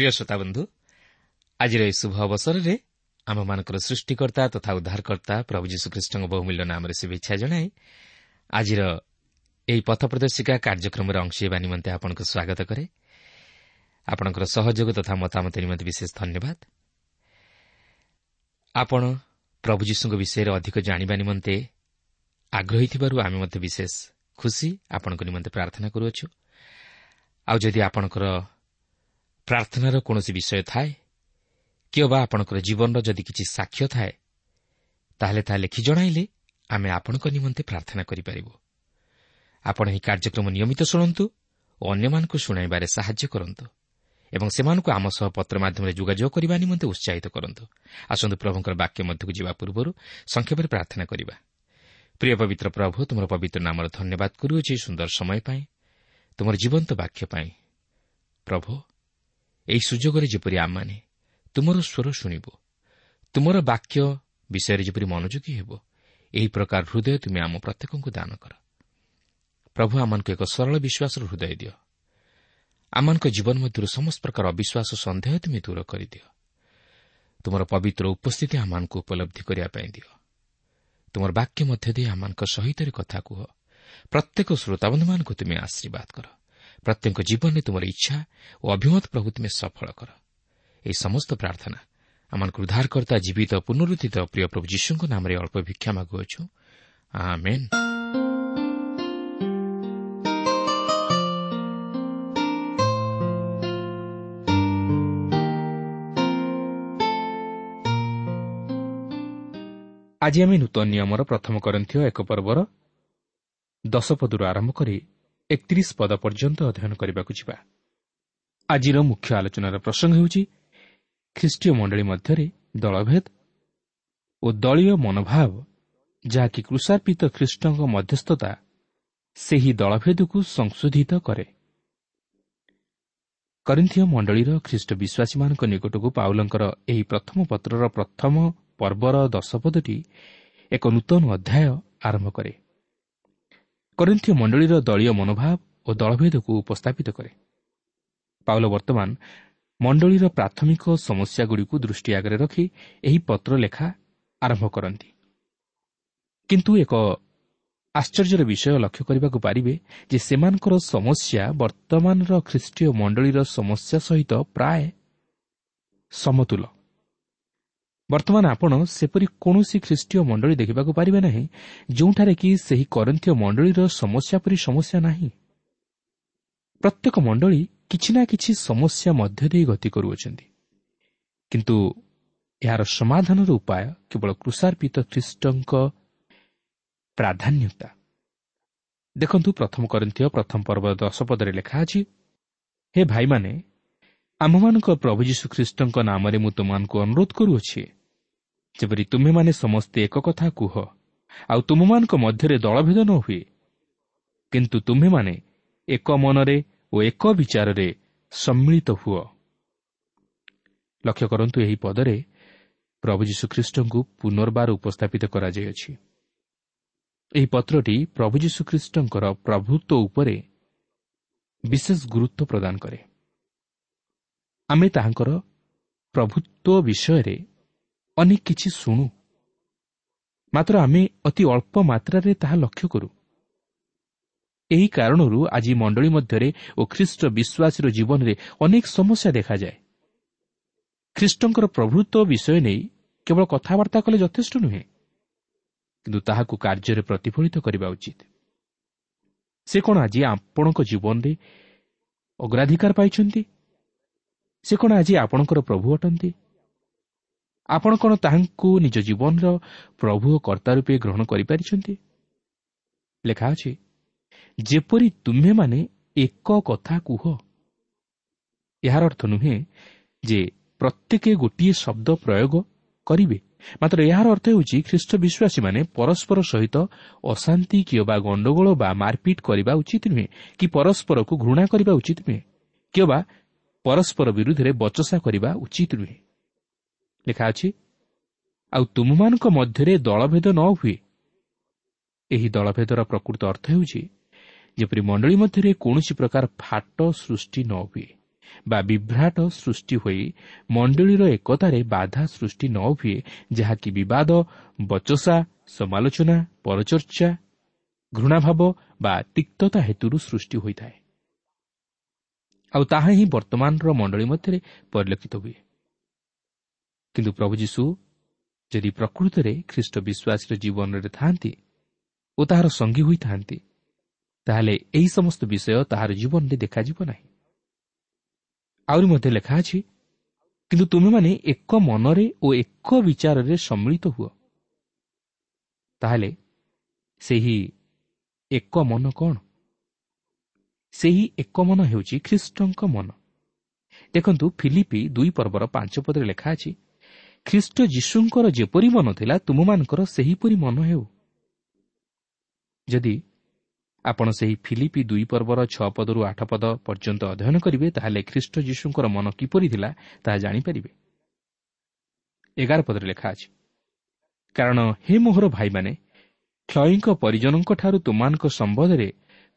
ପ୍ରିୟ ଶ୍ରୋତା ବନ୍ଧୁ ଆଜିର ଏହି ଶୁଭ ଅବସରରେ ଆମମାନଙ୍କର ସୃଷ୍ଟିକର୍ତ୍ତା ତଥା ଉଦ୍ଧାରକର୍ତ୍ତା ପ୍ରଭୁ ଯୀଶୁଖ୍ରୀଷ୍ଟଙ୍କ ବହୁମୂଲ୍ୟ ନାମରେ ଶୁଭେଚ୍ଛା ଜଣାଇ ଆଜିର ଏହି ପଥ ପ୍ରଦର୍ଶିକା କାର୍ଯ୍ୟକ୍ରମରେ ଅଂଶ ହେବା ନିମନ୍ତେ ଆପଣଙ୍କୁ ସ୍ୱାଗତ କରେ। ଆପଣଙ୍କର ସହଯୋଗ ତଥା ମତାମତ ନିମନ୍ତେ ବିଶେଷ ଧନ୍ୟବାଦ। ଆପଣ ପ୍ରଭୁ ଯୀଶୁଙ୍କ ବିଷୟରେ ଅଧିକ ଜାଣିବା ନିମନ୍ତେ ଆଗ୍ରହୀ ଥିବାରୁ ଆମେ ମଧ୍ୟ ବିଶେଷ ଖୁସି ଆପଣଙ୍କ ନିମନ୍ତେ ପ୍ରାର୍ଥନା କରୁଅଛୁ। ଆଉ ଯଦି ଆପଣଙ୍କର ପ୍ରାର୍ଥନାର କୌଣସି ବିଷୟ ଥାଏ? କିମ୍ବା ଆପଣଙ୍କର ଜୀବନର ଯଦି କିଛି ସାକ୍ଷ୍ୟ ଥାଏ ତାହେଲେ ତାହା ଲେଖି ଜଣାଇଲେ ଆମେ ଆପଣଙ୍କ ନିମନ୍ତେ ପ୍ରାର୍ଥନା କରିପାରିବୁ। ଆପଣ ଏହି କାର୍ଯ୍ୟକ୍ରମ ନିୟମିତ ଶୁଣନ୍ତୁ ଓ ଅନ୍ୟମାନଙ୍କୁ ଶୁଣାଇବାରେ ସାହାଯ୍ୟ କରନ୍ତୁ ଏବଂ ସେମାନଙ୍କୁ ଆମ ସହ ପତ୍ର ମାଧ୍ୟମରେ ଯୋଗାଯୋଗ କରିବା ନିମନ୍ତେ ଉତ୍ସାହିତ କରନ୍ତୁ। ଆସନ୍ତୁ ପ୍ରଭୁଙ୍କର ବାକ୍ୟ ମଧ୍ୟକୁ ଯିବା ପୂର୍ବରୁ ସଂକ୍ଷେପରେ ପ୍ରାର୍ଥନା କରିବା। ପ୍ରିୟ ପବିତ୍ର ପ୍ରଭୁ ତୁମର ପବିତ୍ର ନାମର ଧନ୍ୟବାଦ କରୁଅଛି ସୁନ୍ଦର ସମୟ ପାଇଁ ତୁମର ଜୀବନ୍ତ ବାକ୍ୟ ପାଇଁ। ପ୍ରଭୁ ଏହି ସୁଯୋଗରେ ଯେପରି ଆମମାନେ ତୁମର ସ୍ୱର ଶୁଣିବୁ ତୁମର ବାକ୍ୟ ବିଷୟରେ ଯେପରି ମନୋଯୋଗୀ ହେବ ଏହି ପ୍ରକାର ହୃଦୟ ତୁମେ ଆମ ପ୍ରତ୍ୟେକଙ୍କୁ ଦାନ କର। ପ୍ରଭୁ ଆମମାନଙ୍କୁ ଏକ ସରଳ ବିଶ୍ୱାସର ହୃଦୟ ଦିଅ। ଆମମାନଙ୍କ ଜୀବନ ମଧ୍ୟରୁ ସମସ୍ତ ପ୍ରକାର ଅବିଶ୍ୱାସ ସନ୍ଦେହ ତୁମେ ଦୂର କରିଦିଅ। ତୁମର ପବିତ୍ର ଉପସ୍ଥିତି ଆମମାନଙ୍କୁ ଉପଲବ୍ଧି କରିବା ପାଇଁ ଦିଅ। ତୁମର ବାକ୍ୟ ମଧ୍ୟ ଦେଇ ଆମମାନଙ୍କ ସହିତ କଥା କୁହ। ପ୍ରତ୍ୟେକ ଶ୍ରୋତାବନ୍ଧୁମାନଙ୍କୁ ତୁମେ ଆଶୀର୍ବାଦ କର। ପ୍ରତ୍ୟେକ ଜୀବନରେ ତୁମର ଇଚ୍ଛା ଓ ଅଭିମତ ପ୍ରଭୁ ତୁମେ ସଫଳ କର। ଏହି ସମସ୍ତ ପ୍ରାର୍ଥନା ଆମମାନଙ୍କୁ ଉଦ୍ଧାରକର୍ତ୍ତା ଜୀବିତ ପୁନରୁଦ୍ଧିତ ପ୍ରିୟ ପ୍ରଭୁ ଯୀଶୁଙ୍କ ନାମରେ ଅଳ୍ପ ଭିକ୍ଷା ମାଗୁଅଛୁ। ଆଜି ଆମେ ନୂତନ ନିୟମର ପ୍ରଥମ କରନ୍ଥୀୟ ଏକ ପର୍ବର ଦଶ ପଦରୁ ଆରମ୍ଭ କରି ଏକତିରିଶ ପଦ ପର୍ଯ୍ୟନ୍ତ ଅଧ୍ୟୟନ କରିବାକୁ ଯିବା। ଆଜିର ମୁଖ୍ୟ ଆଲୋଚନାର ପ୍ରସଙ୍ଗ ହେଉଛି ଖ୍ରୀଷ୍ଟୀୟ ମଣ୍ଡଳୀ ମଧ୍ୟରେ ଦଳଭେଦ ଓ ଦଳୀୟ ମନୋଭାବ ଯାହାକି କୃଷାର୍ପିତ ଖ୍ରୀଷ୍ଟଙ୍କ ମଧ୍ୟସ୍ଥତା ସେହି ଦଳଭେଦକୁ ସଂଶୋଧିତ କରେ। କରିନ୍ଥୀୟ ମଣ୍ଡଳୀର ଖ୍ରୀଷ୍ଟ ବିଶ୍ୱାସୀମାନଙ୍କ ନିକଟକୁ ପାଉଲଙ୍କର ଏହି ପ୍ରଥମ ପତ୍ରର ପ୍ରଥମ ପର୍ବର ଦଶପଦଟି ଏକ ନୂତନ ଅଧ୍ୟାୟ ଆରମ୍ଭ କରେ। କରିନ୍ଥୀୟ ମଣ୍ଡଳୀର ଦଳୀୟ ମନୋଭାବ ଓ ଦଳଭେଦକୁ ଉପସ୍ଥାପିତ କରେ। ପାଉଲ ବର୍ତ୍ତମାନ ମଣ୍ଡଳୀର ପ୍ରାଥମିକ ସମସ୍ୟାଗୁଡ଼ିକୁ ଦୃଷ୍ଟି ଆଗରେ ରଖି ଏହି ପତ୍ର ଲେଖା ଆରମ୍ଭ କରନ୍ତି। କିନ୍ତୁ ଏକ ଆଶ୍ଚର୍ଯ୍ୟର ବିଷୟ ଲକ୍ଷ୍ୟ କରିବାକୁ ପାରିବେ ଯେ ସେମାନଙ୍କର ସମସ୍ୟା ବର୍ତ୍ତମାନର ଖ୍ରୀଷ୍ଟୀୟ ମଣ୍ଡଳୀର ସମସ୍ୟା ସହିତ ପ୍ରାୟ ସମତୁଲ। ବର୍ତ୍ତମାନ ଆପଣ ସେପରି କୌଣସି ଖ୍ରୀଷ୍ଟୀୟ ମଣ୍ଡଳୀ ଦେଖିବାକୁ ପାରିବେ ନାହିଁ ଯେଉଁଠାରେ କି ସେହି କରନ୍ଥୀୟ ମଣ୍ଡଳୀର ସମସ୍ୟା ପରି ସମସ୍ୟା ନାହିଁ। ପ୍ରତ୍ୟେକ ମଣ୍ଡଳୀ କିଛି ନା କିଛି ସମସ୍ୟା ମଧ୍ୟ ଦେଇ ଗତି କରୁଅଛନ୍ତି। କିନ୍ତୁ ଏହାର ସମାଧାନର ଉପାୟ କେବଳ କୃଷାର୍ପିତ ଖ୍ରୀଷ୍ଟଙ୍କ ପ୍ରାଧାନ୍ୟତା। ଦେଖନ୍ତୁ ପ୍ରଥମ କରିନ୍ଥୀୟ ପ୍ରଥମ ପର୍ବ ଦଶ ପଦରେ ଲେଖା ଅଛି ହେ ଭାଇମାନେ ଆମ୍ଭମାନଙ୍କ ପ୍ରଭୁ ଯୀଶୁ ଖ୍ରୀଷ୍ଟଙ୍କ ନାମରେ ମୁଁ ତୁମମାନଙ୍କୁ ଅନୁରୋଧ କରୁଅଛି ଯେପରି ତୁମେମାନେ ସମସ୍ତେ ଏକ କଥା କୁହ ଆଉ ତୁମମାନଙ୍କ ମଧ୍ୟରେ ଦଳଭେଦ ନ ହୁଏ। କିନ୍ତୁ ତୁମ୍ଭେମାନେ ଏକ ମନରେ ଓ ଏକ ବିଚାରରେ ସମ୍ମିଳିତ ହୁଅ। ଲକ୍ଷ୍ୟ କରନ୍ତୁ ଏହି ପଦରେ ପ୍ରଭୁ ଯୀଶୁଖ୍ରୀଷ୍ଟଙ୍କୁ ପୁନର୍ବାର ଉପସ୍ଥାପିତ କରାଯାଇଅଛି। ଏହି ପତ୍ରଟି ପ୍ରଭୁ ଯୀଶୁଖ୍ରୀଷ୍ଟଙ୍କର ପ୍ରଭୁତ୍ୱ ଉପରେ ବିଶେଷ ଗୁରୁତ୍ୱ ପ୍ରଦାନ କରେ। ଆମେ ତାହାଙ୍କର ପ୍ରଭୁତ୍ୱ ବିଷୟରେ ଅନେକ କିଛି ଶୁଣୁ। ମାତ୍ର ଆମେ ଅତି ଅଳ୍ପ ମାତ୍ରାରେ ତାହା ଲକ୍ଷ୍ୟ କରୁ। ଏହି କାରଣରୁ ଆଜି ମଣ୍ଡଳୀ ମଧ୍ୟରେ ଓ ଖ୍ରୀଷ୍ଟ ବିଶ୍ୱାସୀର ଜୀବନରେ ଅନେକ ସମସ୍ୟା ଦେଖାଯାଏ। ଖ୍ରୀଷ୍ଟଙ୍କର ପ୍ରଭୁତ୍ୱ ବିଷୟ ନେଇ କେବଳ କଥାବାର୍ତ୍ତା କଲେ ଯଥେଷ୍ଟ ନୁହେଁ କିନ୍ତୁ ତାହାକୁ କାର୍ଯ୍ୟରେ ପ୍ରତିଫଳିତ କରିବା ଉଚିତ। ସେ କ'ଣ ଆଜି ଆପଣଙ୍କ ଜୀବନରେ ଅଗ୍ରାଧିକାର ପାଇଛନ୍ତି? ସେ କ'ଣ ଆଜି ଆପଣଙ୍କର ପ୍ରଭୁ ଅଟନ୍ତି? ଆପଣ କ'ଣ ତାହାଙ୍କୁ ନିଜ ଜୀବନର ପ୍ରଭୁ ଓ କର୍ତ୍ତା ରୂପେ ଗ୍ରହଣ କରିପାରିଛନ୍ତି? ଲେଖା ଅଛି ଯେପରି ତୁମ୍ଭେମାନେ ଏକ କଥା କୁହ। ଏହାର ଅର୍ଥ ନୁହେଁ ଯେ ପ୍ରତ୍ୟେକ ଗୋଟିଏ ଶବ୍ଦ ପ୍ରୟୋଗ କରିବେ। ମାତ୍ର ଏହାର ଅର୍ଥ ହେଉଛି ଖ୍ରୀଷ୍ଟ ବିଶ୍ୱାସୀମାନେ ପରସ୍ପର ସହିତ ଅଶାନ୍ତି କିମ୍ବା ଗଣ୍ଡଗୋଳ ବା ମାରପିଟ୍ କରିବା ଉଚିତ ନୁହେଁ କି ପରସ୍ପରକୁ ଘୃଣା କରିବା ଉଚିତ ନୁହେଁ କିମ୍ବା ପରସ୍ପର ବିରୁଦ୍ଧରେ ବଚସା କରିବା ଉଚିତ ନୁହେଁ। ଲେଖା ଅଛି ଆଉ ତୁମମାନଙ୍କ ମଧ୍ୟରେ ଦଳଭେଦ ନ ହୁଏ। ଏହି ଦଳଭେଦର ପ୍ରକୃତ ଅର୍ଥ ହେଉଛି ଯେପରି ମଣ୍ଡଳୀ ମଧ୍ୟରେ କୌଣସି ପ୍ରକାର ଫାଟ ସୃଷ୍ଟି ନ ହୁଏ ବା ବିଭ୍ରାଟ ସୃଷ୍ଟି ହୋଇ ମଣ୍ଡଳୀର ଏକତାରେ ବାଧା ସୃଷ୍ଟି ନ ହୁଏ ଯାହାକି ବିବାଦ ବଚସା ସମାଲୋଚନା ପରଚର୍ଚ୍ଚା ଘୃଣାଭାବ ବା ତିକ୍ତତା ହେତୁରୁ ସୃଷ୍ଟି ହୋଇଥାଏ। ଆଉ ତାହା ହିଁ ବର୍ତ୍ତମାନର ମଣ୍ଡଳୀ ମଧ୍ୟରେ ପରିଲକ୍ଷିତ ହୁଏ। କିନ୍ତୁ ପ୍ରଭୁ ଯୀଶୁ ଯଦି ପ୍ରକୃତରେ ଖ୍ରୀଷ୍ଟ ବିଶ୍ୱାସର ଜୀବନରେ ଥାନ୍ତି ଓ ତାହାର ସଙ୍ଗୀ ହୋଇଥାନ୍ତି ତାହେଲେ ଏହି ସମସ୍ତ ବିଷୟ ତାହାର ଜୀବନରେ ଦେଖାଯିବ ନାହିଁ। ଆହୁରି ମଧ୍ୟ ଲେଖା ଅଛି କିନ୍ତୁ ତୁମେମାନେ ଏକ ମନରେ ଓ ଏକ ବିଚାରରେ ସମ୍ମିଳିତ ହୁଅ। ତାହେଲେ ସେହି ଏକ ମନ କ'ଣ? ସେହି ଏକ ମନ ହେଉଛି ଖ୍ରୀଷ୍ଟଙ୍କ ମନ। ଦେଖନ୍ତୁ ଫିଲିପି ଦୁଇ ପର୍ବର ପାଞ୍ଚ ପଦରେ ଲେଖା ଅଛି ଖ୍ରୀଷ୍ଟ ଯୀଶୁଙ୍କର ଯେପରି ମନ ଥିଲା ତୁମମାନଙ୍କର ସେହିପରି ମନ ହେଉ। ଯଦି ଆପଣ ସେହି ଫିଲିପି ଦୁଇ ପର୍ବର ଛଅ ପଦରୁ ଆଠ ପଦ ପର୍ଯ୍ୟନ୍ତ ଅଧ୍ୟୟନ କରିବେ ତାହେଲେ ଖ୍ରୀଷ୍ଟ ଯୀଶୁଙ୍କର ମନ କିପରି ଥିଲା ତାହା ଜାଣିପାରିବେ। ଏଗାର ପଦରେ ଲେଖା ଅଛି କାରଣ ହେ ମୋହର ଭାଇମାନେ କ୍ଷୟୀଙ୍କ ପରିଜନଙ୍କଠାରୁ ତୁମମାନଙ୍କ ସମ୍ବନ୍ଧରେ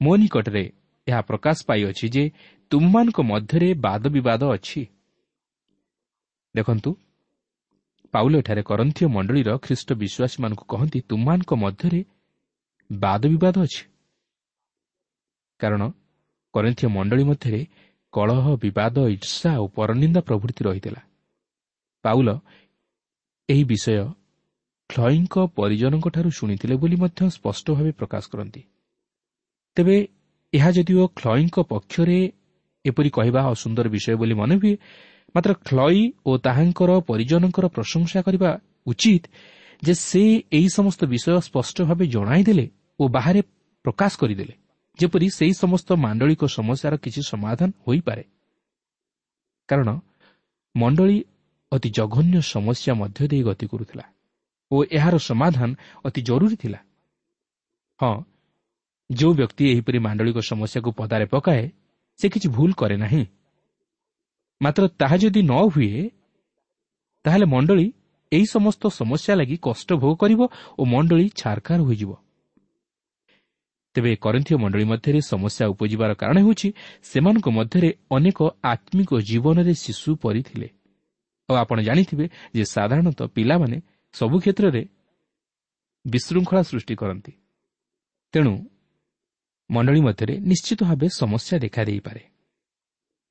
ମୋ ନିକଟରେ ଏହା ପ୍ରକାଶ ପାଇଅଛି ଯେ ତୁମମାନଙ୍କ ମଧ୍ୟରେ ବାଦ ବିବାଦ ଅଛି। ଦେଖନ୍ତୁ ପାଉଲ ଏଠାରେ କରନ୍ଥୀୟ ମଣ୍ଡଳୀର ଖ୍ରୀଷ୍ଟ ବିଶ୍ୱାସୀମାନଙ୍କୁ କହନ୍ତି ତୁମମାନଙ୍କ ମଧ୍ୟରେ ବାଦ ବିବାଦ ଅଛି। କାରଣ କରନ୍ଥୀୟ ମଣ୍ଡଳୀ ମଧ୍ୟରେ କଳହ ବିବାଦ ଇର୍ଷା ଓ ପରନିନ୍ଦା ପ୍ରଭୃତି ରହିଥିଲା। ପାଉଲ ଏହି ବିଷୟ ଖ୍ଲୟୀଙ୍କ ପରିଜନଙ୍କଠାରୁ ଶୁଣିଥିଲେ ବୋଲି ମଧ୍ୟ ସ୍ପଷ୍ଟ ଭାବେ ପ୍ରକାଶ କରନ୍ତି। ତେବେ ଏହା ଯଦିଓ ଖ୍ଲୟୀଙ୍କ ପକ୍ଷରେ ଏପରି କହିବା ଅସୁନ୍ଦର ବିଷୟ ବୋଲି ମନେ ହୁଏ ମାତ୍ର ଖ୍ଲୟୀ ଓ ତାହାଙ୍କର ପରିଜନଙ୍କର ପ୍ରଶଂସା କରିବା ଉଚିତ ଯେ ସେ ଏହି ସମସ୍ତ ବିଷୟ ସ୍ପଷ୍ଟ ଭାବେ ଜଣାଇଦେଲେ ଓ ବାହାରେ ପ୍ରକାଶ କରିଦେଲେ ଯେପରି ସେହି ସମସ୍ତ ମାଣ୍ଡଳିକ ସମସ୍ୟାର କିଛି ସମାଧାନ ହୋଇପାରେ। କାରଣ ମଣ୍ଡଳୀ ଅତି ଜଘନ୍ୟ ସମସ୍ୟା ମଧ୍ୟ ଦେଇ ଗତି କରୁଥିଲା ଓ ଏହାର ସମାଧାନ ଅତି ଜରୁରୀ ଥିଲା। ହଁ ଯେଉଁ ବ୍ୟକ୍ତି ଏହିପରି ମାଣ୍ଡଳିକ ସମସ୍ୟାକୁ ପଦାରେ ପକାଏ ସେ କିଛି ଭୁଲ କରେ ନାହିଁ। ମାତ୍ର ତାହା ଯଦି ନ ହୁଏ ତାହେଲେ ମଣ୍ଡଳୀ ଏହି ସମସ୍ତ ସମସ୍ୟା ଲାଗି କଷ୍ଟ ଭୋଗ କରିବ ଓ ମଣ୍ଡଳୀ ଛାରଖାର ହୋଇଯିବ। ତେବେ କରନ୍ଥୀୟ ମଣ୍ଡଳୀ ମଧ୍ୟରେ ସମସ୍ୟା ଉପୁଜିବାର କାରଣ ହେଉଛି ସେମାନଙ୍କ ମଧ୍ୟରେ ଅନେକ ଆତ୍ମିକ ଜୀବନରେ ଶିଶୁ ପରିଥିଲେ। ଆଉ ଆପଣ ଜାଣିଥିବେ ଯେ ସାଧାରଣତଃ ପିଲାମାନେ ସବୁ କ୍ଷେତ୍ରରେ ବିଶୃଙ୍ଖଳା ସୃଷ୍ଟି କରନ୍ତି। ତେଣୁ ମଣ୍ଡଳୀ ମଧ୍ୟରେ ନିଶ୍ଚିତ ଭାବେ ସମସ୍ୟା ଦେଖାଦେଇପାରେ।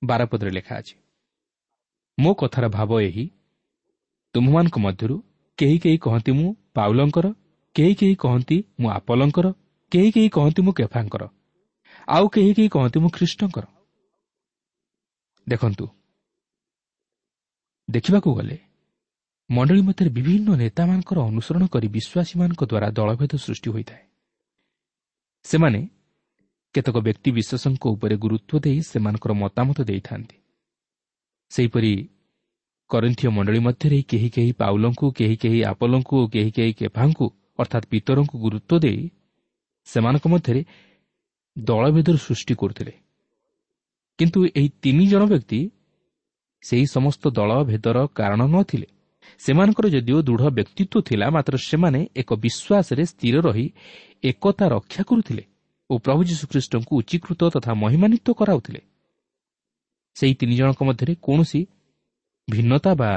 ବାରପଦରେ ଲେଖା ଅଛି ମୋ କଥାର ଭାବ ଏହି। ତୁମମାନଙ୍କ ମଧ୍ୟରୁ କେହି କେହି କହନ୍ତି ମୁଁ ପାଉଲଙ୍କର କେହି କେହି କହନ୍ତି ମୁଁ ଆପଲଙ୍କର କେହି କେହି କହନ୍ତି ମୁଁ କେଫାଙ୍କର ଆଉ କେହି କେହି କହନ୍ତି ମୁଁ ଖ୍ରୀଷ୍ଟଙ୍କର। ଦେଖନ୍ତୁ ଦେଖିବାକୁ ଗଲେ ମଣ୍ଡଳୀ ମଧ୍ୟରେ ବିଭିନ୍ନ ନେତାମାନଙ୍କର ଅନୁସରଣ କରି ବିଶ୍ୱାସୀମାନଙ୍କ ଦ୍ୱାରା ଦଳଭେଦ ସୃଷ୍ଟି ହୋଇଥାଏ। ସେମାନେ କେତେକ ବ୍ୟକ୍ତି ବିଶେଷଙ୍କ ଉପରେ ଗୁରୁତ୍ୱ ଦେଇ ସେମାନଙ୍କର ମତାମତ ଦେଇଥାନ୍ତି। ସେହିପରି କରିନ୍ଥୀୟ ମଣ୍ଡଳୀ ମଧ୍ୟରେ କେହି କେହି ପାଉଲଙ୍କୁ କେହି କେହି ଆପଲଙ୍କୁ ଓ କେହି କେହି କେଫାଙ୍କୁ ଅର୍ଥାତ୍ ପିତରଙ୍କୁ ଗୁରୁତ୍ୱ ଦେଇ ସେମାନଙ୍କ ମଧ୍ୟରେ ଦଳଭେଦର ସୃଷ୍ଟି କରୁଥିଲେ। କିନ୍ତୁ ଏହି ତିନି ଜଣ ବ୍ୟକ୍ତି ସେହି ସମସ୍ତ ଦଳଭେଦର କାରଣ ନଥିଲେ। ସେମାନଙ୍କର ଯଦିଓ ଦୃଢ଼ ବ୍ୟକ୍ତିତ୍ୱ ଥିଲା ମାତ୍ର ସେମାନେ ଏକ ବିଶ୍ୱାସରେ ସ୍ଥିର ରହି ଏକତା ରକ୍ଷା କରୁଥିଲେ ଓ ପ୍ରଭୁ ଯୀଶୁଖ୍ରୀଷ୍ଟଙ୍କୁ ଉଚ୍ଚୀକୃତ ତଥା ମହିମାନିତ କରାଉଥିଲେ। ସେହି ତିନି ଜଣଙ୍କ ମଧ୍ୟରେ କୌଣସି ଭିନ୍ନତା ବା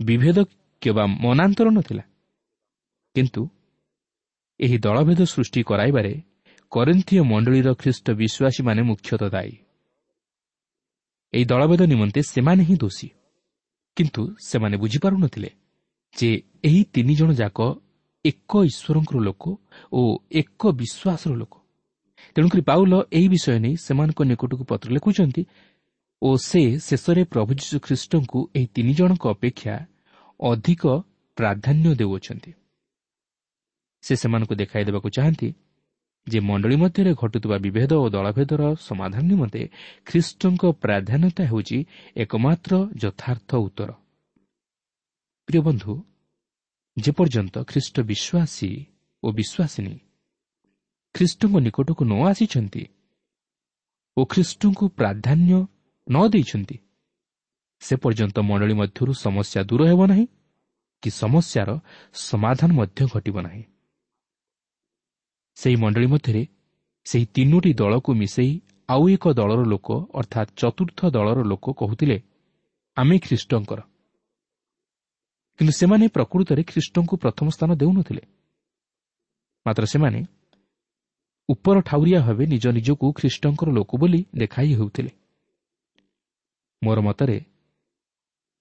ବିଭେଦ କିମ୍ବା ମନାନ୍ତର ନଥିଲା। କିନ୍ତୁ ଏହି ଦଳଭେଦ ସୃଷ୍ଟି କରାଇବାରେ କରିନ୍ଥୀୟ ମଣ୍ଡଳୀର ଖ୍ରୀଷ୍ଟ ବିଶ୍ୱାସୀମାନେ ମୁଖ୍ୟତଃ ଦାୟୀ। ଏହି ଦଳଭେଦ ନିମନ୍ତେ ସେମାନେ ହିଁ ଦୋଷୀ। କିନ୍ତୁ ସେମାନେ ବୁଝିପାରୁନଥିଲେ ଯେ ଏହି ତିନି ଜଣ ଯାକ ଏକ ଈଶ୍ୱରଙ୍କର ଲୋକ ଓ ଏକ ବିଶ୍ୱାସର ଲୋକ। ତେଣୁକରି ପାଉଲ ଏହି ବିଷୟ ନେଇ ସେମାନଙ୍କ ନିକଟକୁ ପତ୍ର ଲେଖୁଛନ୍ତି ଓ ସେ ଶେଷରେ ପ୍ରଭୁ ଯୀଶୁ ଖ୍ରୀଷ୍ଟଙ୍କୁ ଏହି ତିନି ଜଣଙ୍କ ଅପେକ୍ଷା ଅଧିକ ପ୍ରାଧାନ୍ୟ ଦେଉଅଛନ୍ତି। ସେ ସେମାନଙ୍କୁ ଦେଖାଇ ଦେବାକୁ ଚାହାନ୍ତି ଯେ ମଣ୍ଡଳୀ ମଧ୍ୟରେ ଘଟୁଥିବା ବିଭେଦ ଓ ଦଳଭେଦର ସମାଧାନ ନିମନ୍ତେ ଖ୍ରୀଷ୍ଟଙ୍କ ପ୍ରାଧାନ୍ୟତା ହେଉଛି ଏକମାତ୍ର ଯଥାର୍ଥ ଉତ୍ତର। ପ୍ରିୟ ବନ୍ଧୁ ଯେପର୍ଯ୍ୟନ୍ତ ଖ୍ରୀଷ୍ଟ ବିଶ୍ୱାସୀ ଓ ବିଶ୍ୱାସିନୀ ଖ୍ରୀଷ୍ଟଙ୍କ ନିକଟକୁ ନ ଆସିଛନ୍ତି ଓ ଖ୍ରୀଷ୍ଟଙ୍କୁ ପ୍ରାଧାନ୍ୟ ନ ଦେଇଛନ୍ତି ସେ ପର୍ଯ୍ୟନ୍ତ ମଣ୍ଡଳୀ ମଧ୍ୟରୁ ସମସ୍ୟା ଦୂର ହେବ ନାହିଁ କି ସମସ୍ୟାର ସମାଧାନ ମଧ୍ୟ ଘଟିବ ନାହିଁ। ସେହି ମଣ୍ଡଳୀ ମଧ୍ୟରେ ସେହି ତିନୋଟି ଦଳକୁ ମିଶାଇ ଆଉ ଏକ ଦଳର ଲୋକ ଅର୍ଥାତ୍ ଚତୁର୍ଥ ଦଳର ଲୋକ କହୁଥିଲେ ଆମେ ଖ୍ରୀଷ୍ଟଙ୍କର। କିନ୍ତୁ ସେମାନେ ପ୍ରକୃତରେ ଖ୍ରୀଷ୍ଟଙ୍କୁ ପ୍ରଥମ ସ୍ଥାନ ଦେଉନଥିଲେ। ମାତ୍ର ସେମାନେ ଉପର ଠାଉରିଆ ଭାବେ ନିଜ ନିଜକୁ ଖ୍ରୀଷ୍ଟଙ୍କର ଲୋକ ବୋଲି ଦେଖାଇ ହେଉଥିଲେ। ମୋର ମତରେ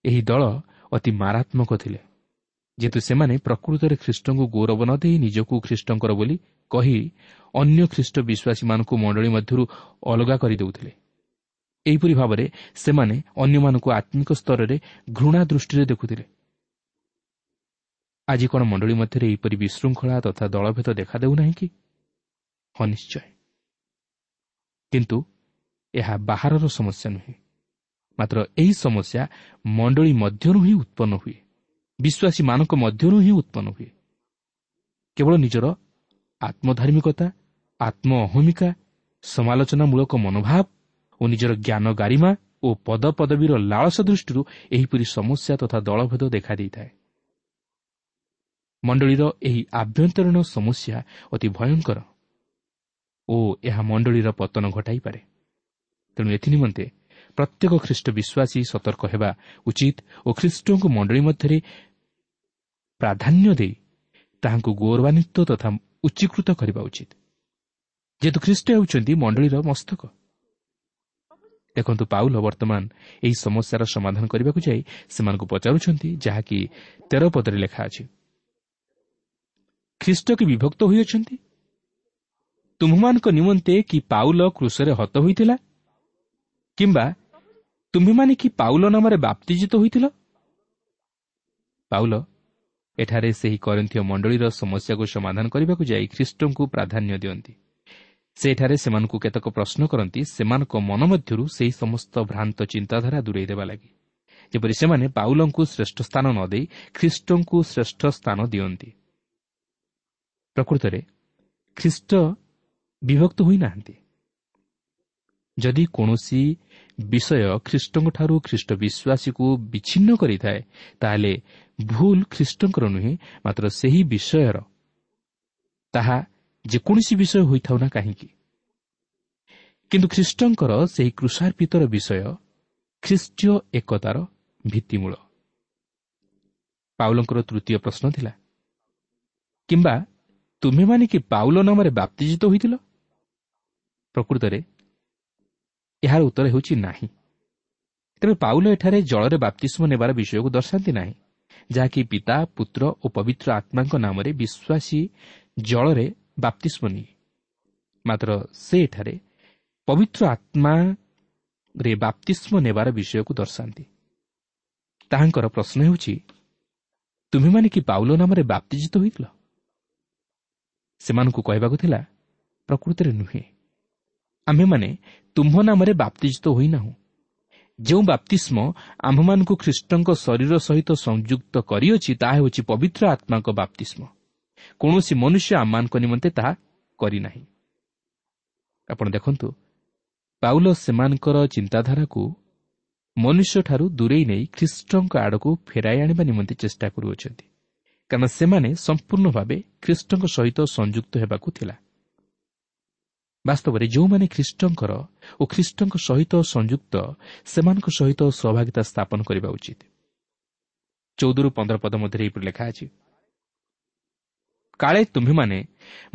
ଏହି ଦଳ ଅତି ମାରାତ୍ମକ ଥିଲେ ଯେହେତୁ ସେମାନେ ପ୍ରକୃତରେ ଖ୍ରୀଷ୍ଟଙ୍କୁ ଗୌରବ ନ ଦେଇ ନିଜକୁ ଖ୍ରୀଷ୍ଟଙ୍କର ବୋଲି କହି ଅନ୍ୟ ଖ୍ରୀଷ୍ଟ ବିଶ୍ୱାସୀମାନଙ୍କୁ ମଣ୍ଡଳୀ ମଧ୍ୟରୁ ଅଲଗା କରିଦେଉଥିଲେ। ଏହିପରି ଭାବରେ ସେମାନେ ଅନ୍ୟମାନଙ୍କୁ ଆତ୍ମିକ ସ୍ତରରେ ଘୃଣା ଦୃଷ୍ଟିରେ ଦେଖୁଥିଲେ। ଆଜି କ'ଣ ମଣ୍ଡଳୀ ମଧ୍ୟରେ ଏହିପରି ବିଶୃଙ୍ଖଳା ତଥା ଦଳଭେଦ ଦେଖାଦେଉନାହିଁ କି? ହଁ ନିଶ୍ଚୟ। କିନ୍ତୁ ଏହା ବାହାରର ସମସ୍ୟା ନୁହେଁ। ମାତ୍ର ଏହି ସମସ୍ୟା ମଣ୍ଡଳୀ ମଧ୍ୟରୁ ହିଁ ଉତ୍ପନ୍ନ ହୁଏ ବିଶ୍ୱାସୀମାନଙ୍କ ମଧ୍ୟରୁ ହିଁ ଉତ୍ପନ୍ନ ହୁଏ କେବଳ ନିଜର ଆତ୍ମଧାର୍ମିକତା ଆତ୍ମ ଅହମିକା ସମାଲୋଚନାମୂଳକ ମନୋଭାବ ଓ ନିଜର ଜ୍ଞାନ ଗାରିମା ଓ ପଦପଦବୀର ଲାଳସ ଦୃଷ୍ଟିରୁ ଏହିପରି ସମସ୍ୟା ତଥା ଦଳଭେଦ ଦେଖାଦେଇଥାଏ ମଣ୍ଡଳୀର ଏହି ଆଭ୍ୟନ୍ତରୀଣ ସମସ୍ୟା ଅତି ଭୟଙ୍କର ଓ ଏହା ମଣ୍ଡଳୀର ପତନ ଘଟାଇପାରେ ତେଣୁ ଏଥିନିମନ୍ତେ ପ୍ରତ୍ୟେକ ଖ୍ରୀଷ୍ଟ ବିଶ୍ୱାସୀ ସତର୍କ ହେବା ଉଚିତ ଓ ଖ୍ରୀଷ୍ଟଙ୍କୁ ମଣ୍ଡଳୀ ମଧ୍ୟରେ ପ୍ରାଧାନ୍ୟ ଦେଇ ତାହାଙ୍କୁ ଗୌରବାନ୍ୱିତ ତଥା ଉଚ୍ଚୀକୃତ କରିବା ଉଚିତ। ଯେହେତୁ ଖ୍ରୀଷ୍ଟ ହେଉଛନ୍ତି ମଣ୍ଡଳୀର ମସ୍ତକ। ଦେଖନ୍ତୁ ପାଉଲ ବର୍ତ୍ତମାନ ଏହି ସମସ୍ୟାର ସମାଧାନ କରିବାକୁ ଯାଇ ସେମାନଙ୍କୁ ପଚାରୁଛନ୍ତି ଯାହାକି ତେର ପଦରେ ଲେଖା ଅଛି। ଖ୍ରୀଷ୍ଟ କି ବିଭକ୍ତ ହୋଇଅଛନ୍ତି? ତୁମ୍ଭମାନଙ୍କ ନିମନ୍ତେ କି ପାଉଲ କୃଷରେ ହତ ହୋଇଥିଲା? କିମ୍ବା ତୁମ୍ଭେମାନେ କି ପାଉଲ ନାମରେ ବାପ୍ତିଜିତ ହୋଇଥିଲ? ପାଉଲ ଏଠାରେ ସେହି କରିନ୍ଥୀୟ ମଣ୍ଡଳୀର ସମସ୍ୟାକୁ ସମାଧାନ କରିବାକୁ ଯାଇ ଖ୍ରୀଷ୍ଟଙ୍କୁ ପ୍ରାଧାନ୍ୟ ଦିଅନ୍ତି। ସେଠାରେ ସେମାନଙ୍କୁ କେତେକ ପ୍ରଶ୍ନ କରନ୍ତି ସେମାନଙ୍କ ମନ ମଧ୍ୟରୁ ସେହି ସମସ୍ତ ଭ୍ରାନ୍ତ ଚିନ୍ତାଧାରା ଦୂରେଇ ଦେବା ଲାଗି। ଯେପରି ସେମାନେ ପାଉଲଙ୍କୁ ଶ୍ରେଷ୍ଠ ସ୍ଥାନ ନ ଦେଇ ଖ୍ରୀଷ୍ଟଙ୍କୁ ଶ୍ରେଷ୍ଠ ସ୍ଥାନ ଦିଅନ୍ତି। ପ୍ରକୃତରେ ଖ୍ରୀଷ୍ଟ ବିଭକ୍ତ ହୋଇନାହାନ୍ତି ଯଦି କୌଣସି ବିଷୟ ଖ୍ରୀଷ୍ଟଙ୍କଠାରୁ ଖ୍ରୀଷ୍ଟ ବିଶ୍ୱାସୀକୁ ବିଚ୍ଛିନ୍ନ କରିଥାଏ ତାହେଲେ ଭୁଲ ଖ୍ରୀଷ୍ଟଙ୍କର ନୁହେଁ ମାତ୍ର ସେହି ବିଷୟର। ତାହା ଯେକୌଣସି ବିଷୟ ହୋଇଥାଉ ନା କାହିଁକି? କିନ୍ତୁ ଖ୍ରୀଷ୍ଟଙ୍କର ସେହି କୃଷାର୍ପିତର ବିଷୟ ଖ୍ରୀଷ୍ଟୀୟ ଏକତାର ଭିତ୍ତିମୂଳ। ପାଉଲଙ୍କର ତୃତୀୟ ପ୍ରଶ୍ନ ଥିଲା କିମ୍ବା ତୁମେମାନେ କି ପାଉଲ ନାମରେ ବାପ୍ତିଜିତ ହୋଇଥିଲ? ପ୍ରକୃତରେ ଏହାର ଉତ୍ତର ହେଉଛି ନାହିଁ। ତେବେ ପାଉଲ ଏଠାରେ ଜଳରେ ବାପ୍ତିଷ୍ମ ନେବାର ବିଷୟକୁ ଦର୍ଶାନ୍ତି ନାହିଁ ଯାହାକି ପିତା ପୁତ୍ର ଓ ପବିତ୍ର ଆତ୍ମାଙ୍କ ନାମରେ ବିଶ୍ୱାସୀ ଜଳରେ ବାପ୍ତିଷ୍ମ ନିଏ। ମାତ୍ର ସେ ଏଠାରେ ପବିତ୍ର ଆତ୍ମାରେ ବାପ୍ତିଷ୍ମ ନେବାର ବିଷୟକୁ ଦର୍ଶାନ୍ତି। ତାହାଙ୍କର ପ୍ରଶ୍ନ ହେଉଛି ତୁମେମାନେ କି ପାଉଲ ନାମରେ ବାପ୍ତିଜିତ ହୋଇଥିଲ? ସେମାନଙ୍କୁ କହିବାକୁ ଥିଲା ପ୍ରକୃତରେ ନୁହେଁ। ଆମ୍ଭେମାନେ ତୁମ୍ଭ ନାମରେ ବାପ୍ତିଜିତ ହୋଇନାହୁଁ। ଯେଉଁ ବାପ୍ତିଷ୍ମ ଆମ୍ଭମାନଙ୍କୁ ଖ୍ରୀଷ୍ଟଙ୍କ ଶରୀର ସହିତ ସଂଯୁକ୍ତ କରିଅଛି ତାହା ହେଉଛି ପବିତ୍ର ଆତ୍ମାଙ୍କ ବାପ୍ତିଷ୍ମ କୌଣସି ମନୁଷ୍ୟ ଆମମାନଙ୍କ ନିମନ୍ତେ ତାହା କରିନାହିଁ। ଆପଣ ଦେଖନ୍ତୁ ପାଉଲ ସେମାନଙ୍କର ଚିନ୍ତାଧାରାକୁ ମନୁଷ୍ୟଠାରୁ ଦୂରେଇ ନେଇ ଖ୍ରୀଷ୍ଟଙ୍କ ଆଡ଼କୁ ଫେରାଇ ଆଣିବା ନିମନ୍ତେ ଚେଷ୍ଟା କରୁଅଛନ୍ତି। କାରଣ ସେମାନେ ସମ୍ପୂର୍ଣ୍ଣ ଭାବେ ଖ୍ରୀଷ୍ଟଙ୍କ ସହିତ ସଂଯୁକ୍ତ ହେବାକୁ ଥିଲା। ବାସ୍ତବରେ ଯେଉଁମାନେ ଖ୍ରୀଷ୍ଟଙ୍କର ଓ ଖ୍ରୀଷ୍ଟଙ୍କ ସହିତ ସଂଯୁକ୍ତ ସେମାନଙ୍କ ସହିତ ସହଭାଗିତା ସ୍ଥାପନ କରିବା ଉଚିତ। ଚଉଦରୁ ପନ୍ଦର ପଦ ମଧ୍ୟରେ ଏହିପରି ଲେଖା ଅଛି କାଳେ ତୁମ୍ଭେମାନେ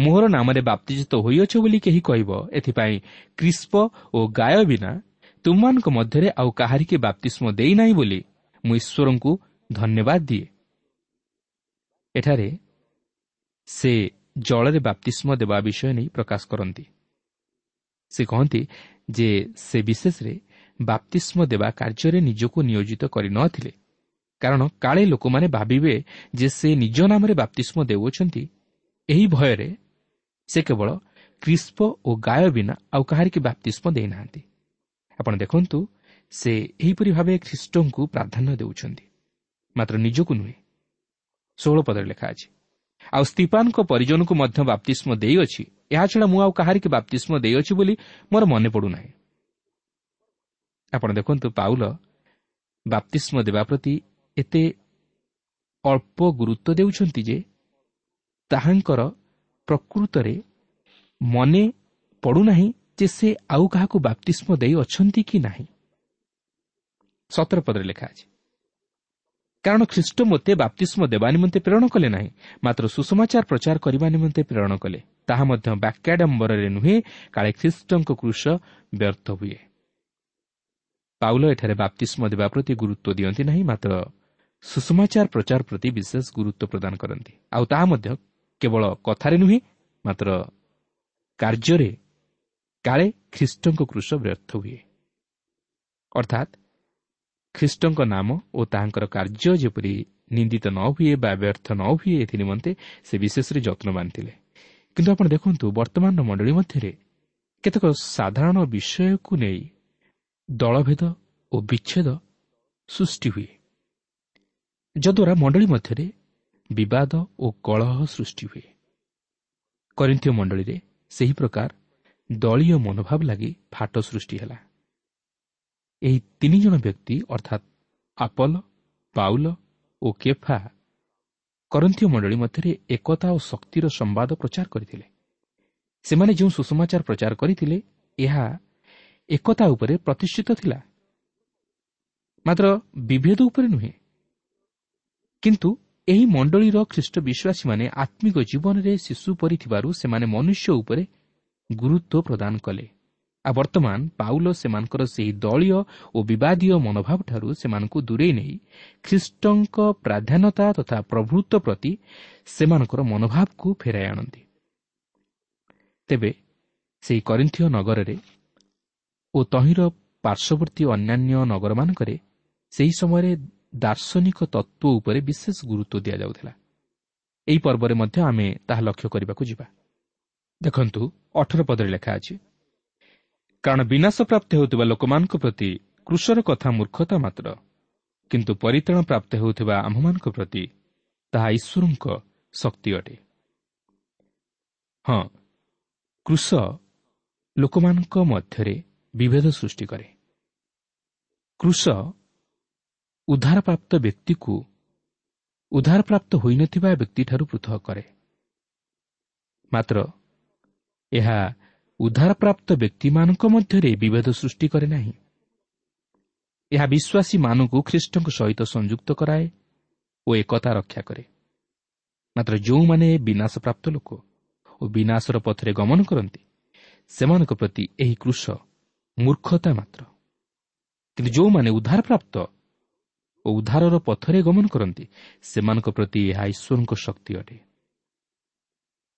ମୋହର ନାମରେ ବାପ୍ତିଜିତ ହୋଇଅଛ ବୋଲି କେହି କହିବ ଏଥିପାଇଁ କ୍ରିସ୍ପ ଓ ଗାୟ ବିନା ତୁମମାନଙ୍କ ମଧ୍ୟରେ ଆଉ କାହାରିକି ବାପ୍ତିଷ୍ମ ଦେଇନାହିଁ ବୋଲି ମୁଁ ଈଶ୍ୱରଙ୍କୁ ଧନ୍ୟବାଦ ଦିଏ। ଏଠାରେ ସେ ଜଳରେ ବାପ୍ତିଷ୍ମ ଦେବା ବିଷୟ ନେଇ ପ୍ରକାଶ କରନ୍ତି। ସେ କହନ୍ତି ଯେ ସେ ବିଶେଷରେ ବାପ୍ତିଷ୍ମ ଦେବା କାର୍ଯ୍ୟରେ ନିଜକୁ ନିୟୋଜିତ କରିନଥିଲେ କାରଣ କାଳେ ଲୋକମାନେ ଭାବିବେ ଯେ ସେ ନିଜ ନାମରେ ବାପ୍ତିଷ୍ମ ଦେଉଅଛନ୍ତି। ଏହି ଭୟରେ ସେ କେବଳ କ୍ରିସ୍ପ ଓ ଗାୟ ବିନା ଆଉ କାହାରିକି ବାପ୍ତିଷ୍ମ ଦେଇନାହାନ୍ତି। ଆପଣ ଦେଖନ୍ତୁ ସେ ଏହିପରି ଭାବେ ଖ୍ରୀଷ୍ଟଙ୍କୁ ପ୍ରାଧାନ୍ୟ ଦେଉଛନ୍ତି। ମାତ୍ର ନିଜକୁ ନୁହେଁ। ଷୋହଳ ପଦରେ ଲେଖା ଅଛି ଆଉ ସ୍ତିପାନଙ୍କ ପରିଜନକୁ ମଧ୍ୟ ବାପ୍ତିଷ୍ମ ଦେଇଅଛି। ଏହାଛଡ଼ା ମୁଁ ଆଉ କାହାରିକି ବାପ୍ତିଷ୍ମ ଦେଇଅଛି ବୋଲି ମୋର ମନେ ପଡ଼ୁନାହିଁ। ଆପଣ ଦେଖନ୍ତୁ ପାଉଲ ବାପ୍ତିଷ୍ମ ଦେବା ପ୍ରତି ଏତେ ଅଳ୍ପ ଗୁରୁତ୍ୱ ଦେଉଛନ୍ତି ଯେ ତାହାଙ୍କର ପ୍ରକୃତରେ ମନେ ପଡ଼ୁନାହିଁ ଯେ ସେ ଆଉ କାହାକୁ ବାପ୍ତିଷ୍ମ ଦେଇଅଛନ୍ତି କି ନାହିଁ। ସତର ପଦରେ ଲେଖା ଅଛି କାରଣ ଖ୍ରୀଷ୍ଟ ମୋତେ ବାପ୍ତିଷ୍ମ ଦେବା ନିମନ୍ତେ ପ୍ରେରଣ କଲେ ନାହିଁ ମାତ୍ର ସୁଷମାଚାର ପ୍ରଚାର କରିବା ନିମନ୍ତେ ପ୍ରେରଣ କଲେ। ତାହା ମଧ୍ୟ ବାକ୍ୟାଡମ୍ବରରେ ନୁହେଁ କାଳେ ଖ୍ରୀଷ୍ଟଙ୍କ କୃଷ ବ୍ୟର୍ଥ ହୁଏ। ପାଉଲ ଏଠାରେ ବାପ୍ତିଷ୍ମ ଦେବା ପ୍ରତି ଗୁରୁତ୍ୱ ଦିଅନ୍ତି ନାହିଁ ମାତ୍ର ସୁଷମାଚାର ପ୍ରଚାର ପ୍ରତି ବିଶେଷ ଗୁରୁତ୍ୱ ପ୍ରଦାନ କରନ୍ତି। ଆଉ ତାହା ମଧ୍ୟ କେବଳ କଥାରେ ନୁହେଁ ମାତ୍ର କାର୍ଯ୍ୟରେ କାଳେ ଖ୍ରୀଷ୍ଟଙ୍କ କୃଷ ବ୍ୟର୍ଥ ହୁଏ। ଅର୍ଥାତ୍ ଖ୍ରୀଷ୍ଟଙ୍କ ନାମ ଓ ତାହାଙ୍କର କାର୍ଯ୍ୟ ଯେପରି ନିନ୍ଦିତ ନ ହୁଏ ବା ବ୍ୟର୍ଥ ନ ହୁଏ ଏଥି ନିମନ୍ତେ ସେ ବିଶେଷରେ ଯତ୍ନବାନ ଥିଲେ କିନ୍ତୁ ଆପଣ ଦେଖନ୍ତୁ ବର୍ତ୍ତମାନର ମଣ୍ଡଳୀ ମଧ୍ୟରେ କେତେକ ସାଧାରଣ ବିଷୟକୁ ନେଇ ଦଳଭେଦ ଓ ବିଚ୍ଛେଦ ସୃଷ୍ଟି ହୁଏ ଯଦ୍ୱାରା ମଣ୍ଡଳୀ ମଧ୍ୟରେ ବିବାଦ ଓ କଳହ ସୃଷ୍ଟି ହୁଏ। କରିନ୍ଥୀୟ ମଣ୍ଡଳୀରେ ସେହି ପ୍ରକାର ଦଳୀୟ ମନୋଭାବ ଲାଗି ଫାଟ ସୃଷ୍ଟି ହେଲା। ଏହି ତିନି ଜଣ ବ୍ୟକ୍ତି ଅର୍ଥାତ୍ ଆପଲ ପାଉଲ ଓ କେଫା କରନ୍ଥୀୟ ମଣ୍ଡଳୀ ମଧ୍ୟରେ ଏକତା ଓ ଶକ୍ତିର ସମ୍ବାଦ ପ୍ରଚାର କରିଥିଲେ ସେମାନେ ଯେଉଁ ସୁସମାଚାର ପ୍ରଚାର କରିଥିଲେ ଏହା ଏକତା ଉପରେ ପ୍ରତିଷ୍ଠିତ ଥିଲା। ମାତ୍ର ବିଭେଦ ଉପରେ ନୁହେଁ। କିନ୍ତୁ ଏହି ମଣ୍ଡଳୀର ଖ୍ରୀଷ୍ଟ ବିଶ୍ୱାସୀମାନେ ଆତ୍ମିକ ଜୀବନରେ ଶିଶୁ ପରିଥିବାରୁ ସେମାନେ ମନୁଷ୍ୟ ଉପରେ ଗୁରୁତ୍ୱ ପ୍ରଦାନ କଲେ। ଆଉ ବର୍ତ୍ତମାନ ପାଉଲ ସେମାନଙ୍କର ସେହି ଦଳୀୟ ଓ ବିବାଦୀୟ ମନୋଭାବଠାରୁ ସେମାନଙ୍କୁ ଦୂରେଇ ନେଇ ଖ୍ରୀଷ୍ଟଙ୍କ ପ୍ରାଧାନ୍ୟତା ତଥା ପ୍ରଭୃତ୍ୱ ପ୍ରତି ସେମାନଙ୍କର ମନୋଭାବକୁ ଫେରାଇ ଆଣନ୍ତି। ତେବେ ସେହି କରିନ୍ଥୀୟ ନଗରରେ ଓ ତହିଁର ପାର୍ଶ୍ୱବର୍ତ୍ତୀ ଅନ୍ୟାନ୍ୟ ନଗରମାନଙ୍କରେ ସେହି ସମୟରେ ଦାର୍ଶନିକ ତତ୍ତ୍ୱ ଉପରେ ବିଶେଷ ଗୁରୁତ୍ୱ ଦିଆଯାଉଥିଲା। ଏହି ପର୍ବରେ ମଧ୍ୟ ଆମେ ତାହା ଲକ୍ଷ୍ୟ କରିବାକୁ ଯିବା। ଦେଖନ୍ତୁ ଅଠର ପଦରେ ଲେଖା ଅଛି କାରଣ ବିନାଶ ପ୍ରାପ୍ତ ହେଉଥିବା ଲୋକମାନଙ୍କ ପ୍ରତି କୃଷର କଥା ମୂର୍ଖତା ମାତ୍ର। କିନ୍ତୁ ପରିତ୍ରାଣ ପ୍ରାପ୍ତ ହେଉଥିବା ଆମ୍ଭମାନଙ୍କ ପ୍ରତି ତାହା ଈଶ୍ୱରଙ୍କ ଶକ୍ତି ଅଟେ। ହଁ କୃଷ ଲୋକମାନଙ୍କ ମଧ୍ୟରେ ବିଭେଦ ସୃଷ୍ଟି କରେ। କୃଷ ଉଦ୍ଧାରପ୍ରାପ୍ତ ବ୍ୟକ୍ତିକୁ ଉଦ୍ଧାରପ୍ରାପ୍ତ ହୋଇନଥିବା ବ୍ୟକ୍ତିଠାରୁ ପୃଥକ କରେ। ମାତ୍ର ଏହା ଉଦ୍ଧାରପ୍ରାପ୍ତ ବ୍ୟକ୍ତିମାନଙ୍କ ମଧ୍ୟରେ ବିଭେଦ ସୃଷ୍ଟି କରେ ନାହିଁ। ଏହା ବିଶ୍ୱାସୀମାନଙ୍କୁ ଖ୍ରୀଷ୍ଟଙ୍କ ସହିତ ସଂଯୁକ୍ତ କରାଏ ଓ ଏକତା ରକ୍ଷା କରେ। ମାତ୍ର ଯେଉଁମାନେ ବିନାଶପ୍ରାପ୍ତ ଲୋକ ଓ ବିନାଶର ପଥରେ ଗମନ କରନ୍ତି ସେମାନଙ୍କ ପ୍ରତି ଏହି କୃଷ ମୂର୍ଖତା ମାତ୍ର। କିନ୍ତୁ ଯେଉଁମାନେ ଉଦ୍ଧାରପ୍ରାପ୍ତ ଓ ଉଦ୍ଧାରର ପଥରେ ଗମନ କରନ୍ତି ସେମାନଙ୍କ ପ୍ରତି ଏହା ଈଶ୍ୱରଙ୍କ ଶକ୍ତି ଅଟେ।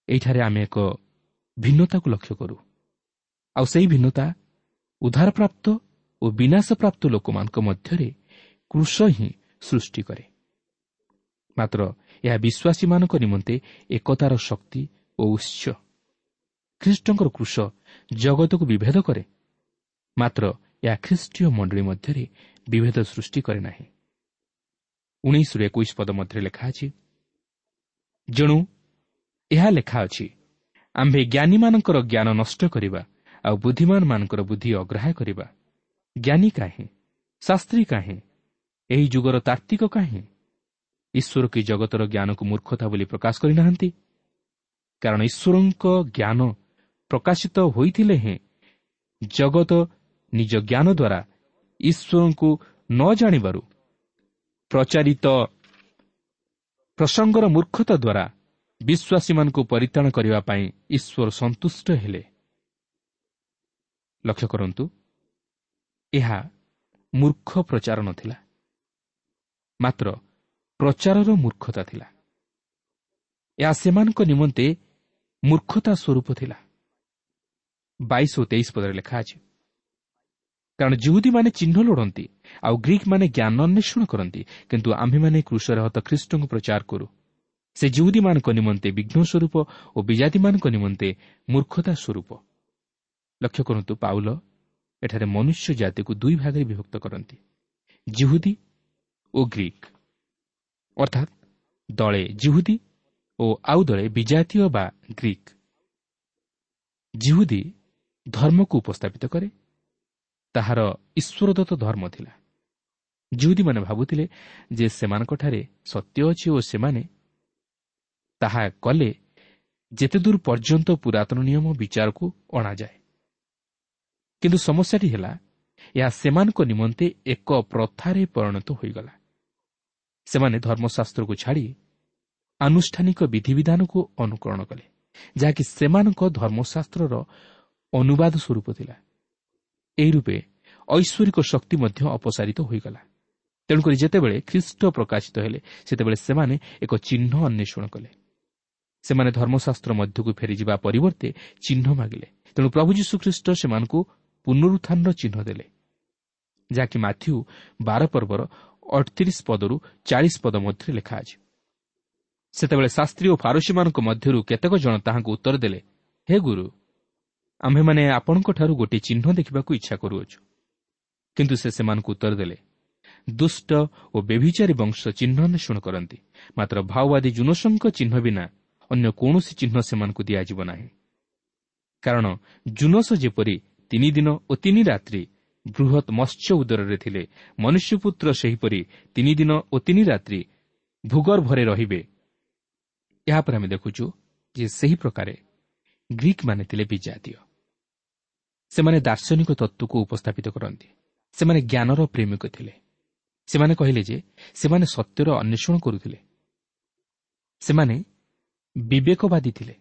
ଏହିଠାରେ ଆମେ ଏକ ଭିନ୍ନତାକୁ ଲକ୍ଷ୍ୟ କରୁ। ଆଉ ସେହି ଭିନ୍ନତା ଉଦ୍ଧାରପ୍ରାପ୍ତ ଓ ବିନାଶପ୍ରାପ୍ତ ଲୋକମାନଙ୍କ ମଧ୍ୟରେ କୃଷ ହିଁ ସୃଷ୍ଟି କରେ। ମାତ୍ର ଏହା ବିଶ୍ୱାସୀମାନଙ୍କ ନିମନ୍ତେ ଏକତାର ଶକ୍ତି ଓ ଉତ୍ସ। ଖ୍ରୀଷ୍ଟଙ୍କର କୃଷ ଜଗତକୁ ବିଭେଦ କରେ ମାତ୍ର ଏହା ଖ୍ରୀଷ୍ଟୀୟ ମଣ୍ଡଳୀ ମଧ୍ୟରେ ବିଭେଦ ସୃଷ୍ଟି କରେ ନାହିଁ। ଉଣେଇଶରୁ ଏକୋଇଶ ପଦ ମଧ୍ୟରେ ଲେଖା ଅଛି ଯେଣୁ ଏହା ଲେଖା ଅଛି ଆମ୍ଭେ ଜ୍ଞାନୀମାନଙ୍କର ଜ୍ଞାନ ନଷ୍ଟ କରିବା ଆଉ ବୁଦ୍ଧିମାନମାନଙ୍କର ବୁଦ୍ଧି ଅଗ୍ରାହ୍ୟ କରିବା। ଜ୍ଞାନୀ କାହିଁ? ଶାସ୍ତ୍ରୀ କାହିଁ? ଏହି ଯୁଗର ତାର୍ତ୍ତିକ କାହିଁ? ଈଶ୍ୱର କି ଜଗତର ଜ୍ଞାନକୁ ମୂର୍ଖତା ବୋଲି ପ୍ରକାଶ କରିନାହାନ୍ତି? କାରଣ ଈଶ୍ୱରଙ୍କ ଜ୍ଞାନ ପ୍ରକାଶିତ ହୋଇଥିଲେ ହେଁ ଜଗତ ନିଜ ଜ୍ଞାନ ଦ୍ୱାରା ଈଶ୍ୱରଙ୍କୁ ନ ଜାଣିବାରୁ ପ୍ରଚାରିତ ପ୍ରସଙ୍ଗର ମୂର୍ଖତା ଦ୍ୱାରା ବିଶ୍ୱାସୀମାନଙ୍କୁ ପରିତ୍ରାଣ କରିବା ପାଇଁ ଈଶ୍ୱର ସନ୍ତୁଷ୍ଟ ହେଲେ। ଲକ୍ଷ୍ୟ କରନ୍ତୁ ଏହା ମୂର୍ଖ ପ୍ରଚାର ନଥିଲା। ମାତ୍ର ପ୍ରଚାରର ମୂର୍ଖତା ଥିଲା। ଏହା ସେମାନଙ୍କ ନିମନ୍ତେ ମୂର୍ଖତା ସ୍ୱରୂପ ଥିଲା। ବାଇଶ ଓ ତେଇଶ ପଦରେ ଲେଖା ଅଛି କାରଣ ଜୁହୁଦୀମାନେ ଚିହ୍ନ ଲୋଡ଼ନ୍ତି ଆଉ ଗ୍ରୀକ୍ ମାନେ ଜ୍ଞାନ ଅନ୍ୱେଷଣ କରନ୍ତି କିନ୍ତୁ ଆମ୍ଭେମାନେ କୃଷରେ ହତ ଖ୍ରୀଷ୍ଟଙ୍କୁ ପ୍ରଚାର କରୁ। ସେ ଜୁହୁଦୀମାନଙ୍କ ନିମନ୍ତେ ବିଘ୍ନ ସ୍ୱରୂପ ଓ ବିଜାତିମାନଙ୍କ ନିମନ୍ତେ ମୂର୍ଖତା ସ୍ୱରୂପ। ଲକ୍ଷ୍ୟ କରନ୍ତୁ ପାଉଲ ଏଠାରେ ମନୁଷ୍ୟ ଜାତିକୁ ଦୁଇ ଭାଗରେ ବିଭକ୍ତ କରନ୍ତି ଜିହୁଦୀ ଓ ଗ୍ରୀକ୍ ଅର୍ଥାତ୍ ଦଳେ ଜିହୁଦୀ ଓ ଆଉ ଦଳେ ବିଜାତୀୟ ବା ଗ୍ରୀକ୍ ଜିହୁଦୀ ଧର୍ମକୁ ଉପସ୍ଥାପିତ କରେ ତାହାର ଈଶ୍ୱରଦତ୍ତ ଧର୍ମ ଥିଲା। ଜିହୁଦୀମାନେ ଭାବୁଥିଲେ ଯେ ସେମାନଙ୍କଠାରେ ସତ୍ୟ ଅଛି ଓ ସେମାନେ ତାହା କଲେ ଯେତେଦୂର ପର୍ଯ୍ୟନ୍ତ ପୁରାତନ ନିୟମ ବିଚାରକୁ ଅଣାଯାଏ। କିନ୍ତୁ ସମସ୍ୟାଟି ହେଲା ଏହା ସେମାନଙ୍କ ନିମନ୍ତେ ଏକ ପ୍ରଥାରେ ପରିଣତ ହୋଇଗଲା। ସେମାନେ ଧର୍ମଶାସ୍ତ୍ରକୁ ଛାଡ଼ି ଆନୁଷ୍ଠାନିକ ବିଧିବିଧାନକୁ ଅନୁକରଣ କଲେ ଯାହାକି ସେମାନଙ୍କ ଧର୍ମଶାସ୍ତ୍ରର ଅନୁବାଦ ସ୍ୱରୂପ ଥିଲା। ଏହି ରୂପେ ଐଶ୍ୱରିକ ଶକ୍ତି ମଧ୍ୟ ଅପସାରିତ ହୋଇଗଲା। ତେଣୁକରି ଯେତେବେଳେ ଖ୍ରୀଷ୍ଟ ପ୍ରକାଶିତ ହେଲେ ସେତେବେଳେ ସେମାନେ ଏକ ଚିହ୍ନ ଅନ୍ୱେଷଣ କଲେ। ସେମାନେ ଧର୍ମଶାସ୍ତ୍ର ମଧ୍ୟକୁ ଫେରିଯିବା ପରିବର୍ତ୍ତେ ଚିହ୍ନ ମାଗିଲେ। ତେଣୁ ପ୍ରଭୁ ଯୀଶୁଖ୍ରୀଷ୍ଟ ସେମାନଙ୍କୁ ପୁନରୁତ୍ଥାନର ଚିହ୍ନ ଦେଲେ ଯାହାକି ମାଥ୍ୟୁ ବାର ପର୍ବର ଅଠତିରିଶ ପଦରୁ ଚାଳିଶ ପଦ ମଧ୍ୟରେ ଲେଖା ଅଛି। ସେତେବେଳେ ଶାସ୍ତ୍ରୀ ଓ ଫାରୋସୀମାନଙ୍କ ମଧ୍ୟରୁ କେତେକ ଜଣ ତାହାଙ୍କୁ ଉତ୍ତର ଦେଲେ ହେ ଗୁରୁ ଆମ୍ଭେମାନେ ଆପଣଙ୍କଠାରୁ ଗୋଟିଏ ଚିହ୍ନ ଦେଖିବାକୁ ଇଚ୍ଛା କରୁଅଛୁ। କିନ୍ତୁ ସେ ସେମାନଙ୍କୁ ଉତ୍ତର ଦେଲେ ଦୁଷ୍ଟ ଓ ବେଭିଚାରୀ ବଂଶ ଚିହ୍ନ ଅନ୍ୱେଷଣ କରନ୍ତି ମାତ୍ର ଭାଓବାଦୀ ଜୁନସଙ୍କ ଚିହ୍ନ ବିନା ଅନ୍ୟ କୌଣସି ଚିହ୍ନ ସେମାନଙ୍କୁ ଦିଆଯିବ ନାହିଁ। କାରଣ ଜୁନସ ଯେପରି ତିନି ଦିନ ଓ ତିନି ରାତ୍ରି ବୃହତ୍ ମତ୍ସ୍ୟ ଉଦରରେ ଥିଲେ। ମନୁଷ୍ୟପୁତ୍ର ସେହିପରି ତିନି ଦିନ ଓ ତିନି ରାତ୍ରି ଭୂଗର୍ଭରେ ରହିବେ। ଏହାପରେ ଆମେ ଦେଖୁଛୁ ଯେ ସେହି ପ୍ରକାରେ ଗ୍ରୀକ୍ ମାନେ ଥିଲେ ବିଜାତୀୟ। ସେମାନେ ଦାର୍ଶନିକ ତତ୍ତ୍ୱକୁ ଉପସ୍ଥାପିତ କରନ୍ତି। ସେମାନେ ଜ୍ଞାନର ପ୍ରେମିକ ଥିଲେ। ସେମାନେ କହିଲେ ଯେ ସେମାନେ ସତ୍ୟର ଅନ୍ୱେଷଣ କରୁଥିଲେ। ସେମାନେ ବିବେକବାଦୀ ଥିଲେ।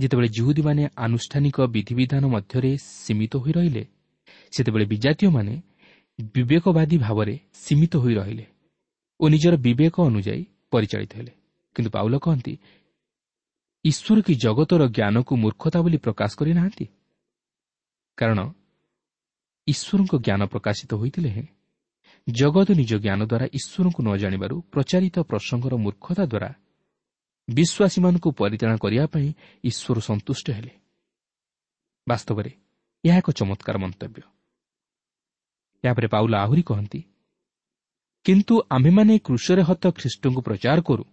ଯେତେବେଳେ ଜୁହୁଦୀମାନେ ଆନୁଷ୍ଠାନିକ ବିଧିବିଧାନ ମଧ୍ୟରେ ସୀମିତ ହୋଇ ରହିଲେ ସେତେବେଳେ ବିଜାତୀୟମାନେ ବିବେକବାଦୀ ଭାବରେ ସୀମିତ ହୋଇ ରହିଲେ ଓ ନିଜର ବିବେକ ଅନୁଯାୟୀ ପରିଚାଳିତ ହେଲେ। କିନ୍ତୁ ପାଉଲ କହନ୍ତି ଈଶ୍ୱର କି ଜଗତର ଜ୍ଞାନକୁ ମୂର୍ଖତା ବୋଲି ପ୍ରକାଶ କରିନାହାନ୍ତି କାରଣ ଈଶ୍ୱରଙ୍କ ଜ୍ଞାନ ପ୍ରକାଶିତ ହୋଇଥିଲେ ହେଁ ଜଗତ ନିଜ ଜ୍ଞାନ ଦ୍ୱାରା ଈଶ୍ୱରଙ୍କୁ ନ ଜାଣିବାରୁ ପ୍ରଚାରିତ ପ୍ରସଙ୍ଗର ମୂର୍ଖତା ଦ୍ୱାରା ବିଶ୍ୱାସୀମାନଙ୍କୁ ପରିତ୍ରାଣ କରିବା ପାଇଁ ଈଶ୍ୱର ସନ୍ତୁଷ୍ଟ ହେଲେ। ବାସ୍ତବରେ ଏହା ଏକ ଚମତ୍କାର ମନ୍ତବ୍ୟ। ଏହାପରେ ପାଉଲ ଆହୁରି କହନ୍ତି କିନ୍ତୁ ଆମ୍ଭେମାନେ କୃଷରେ ହତ ଖ୍ରୀଷ୍ଟଙ୍କୁ ପ୍ରଚାର କରୁ।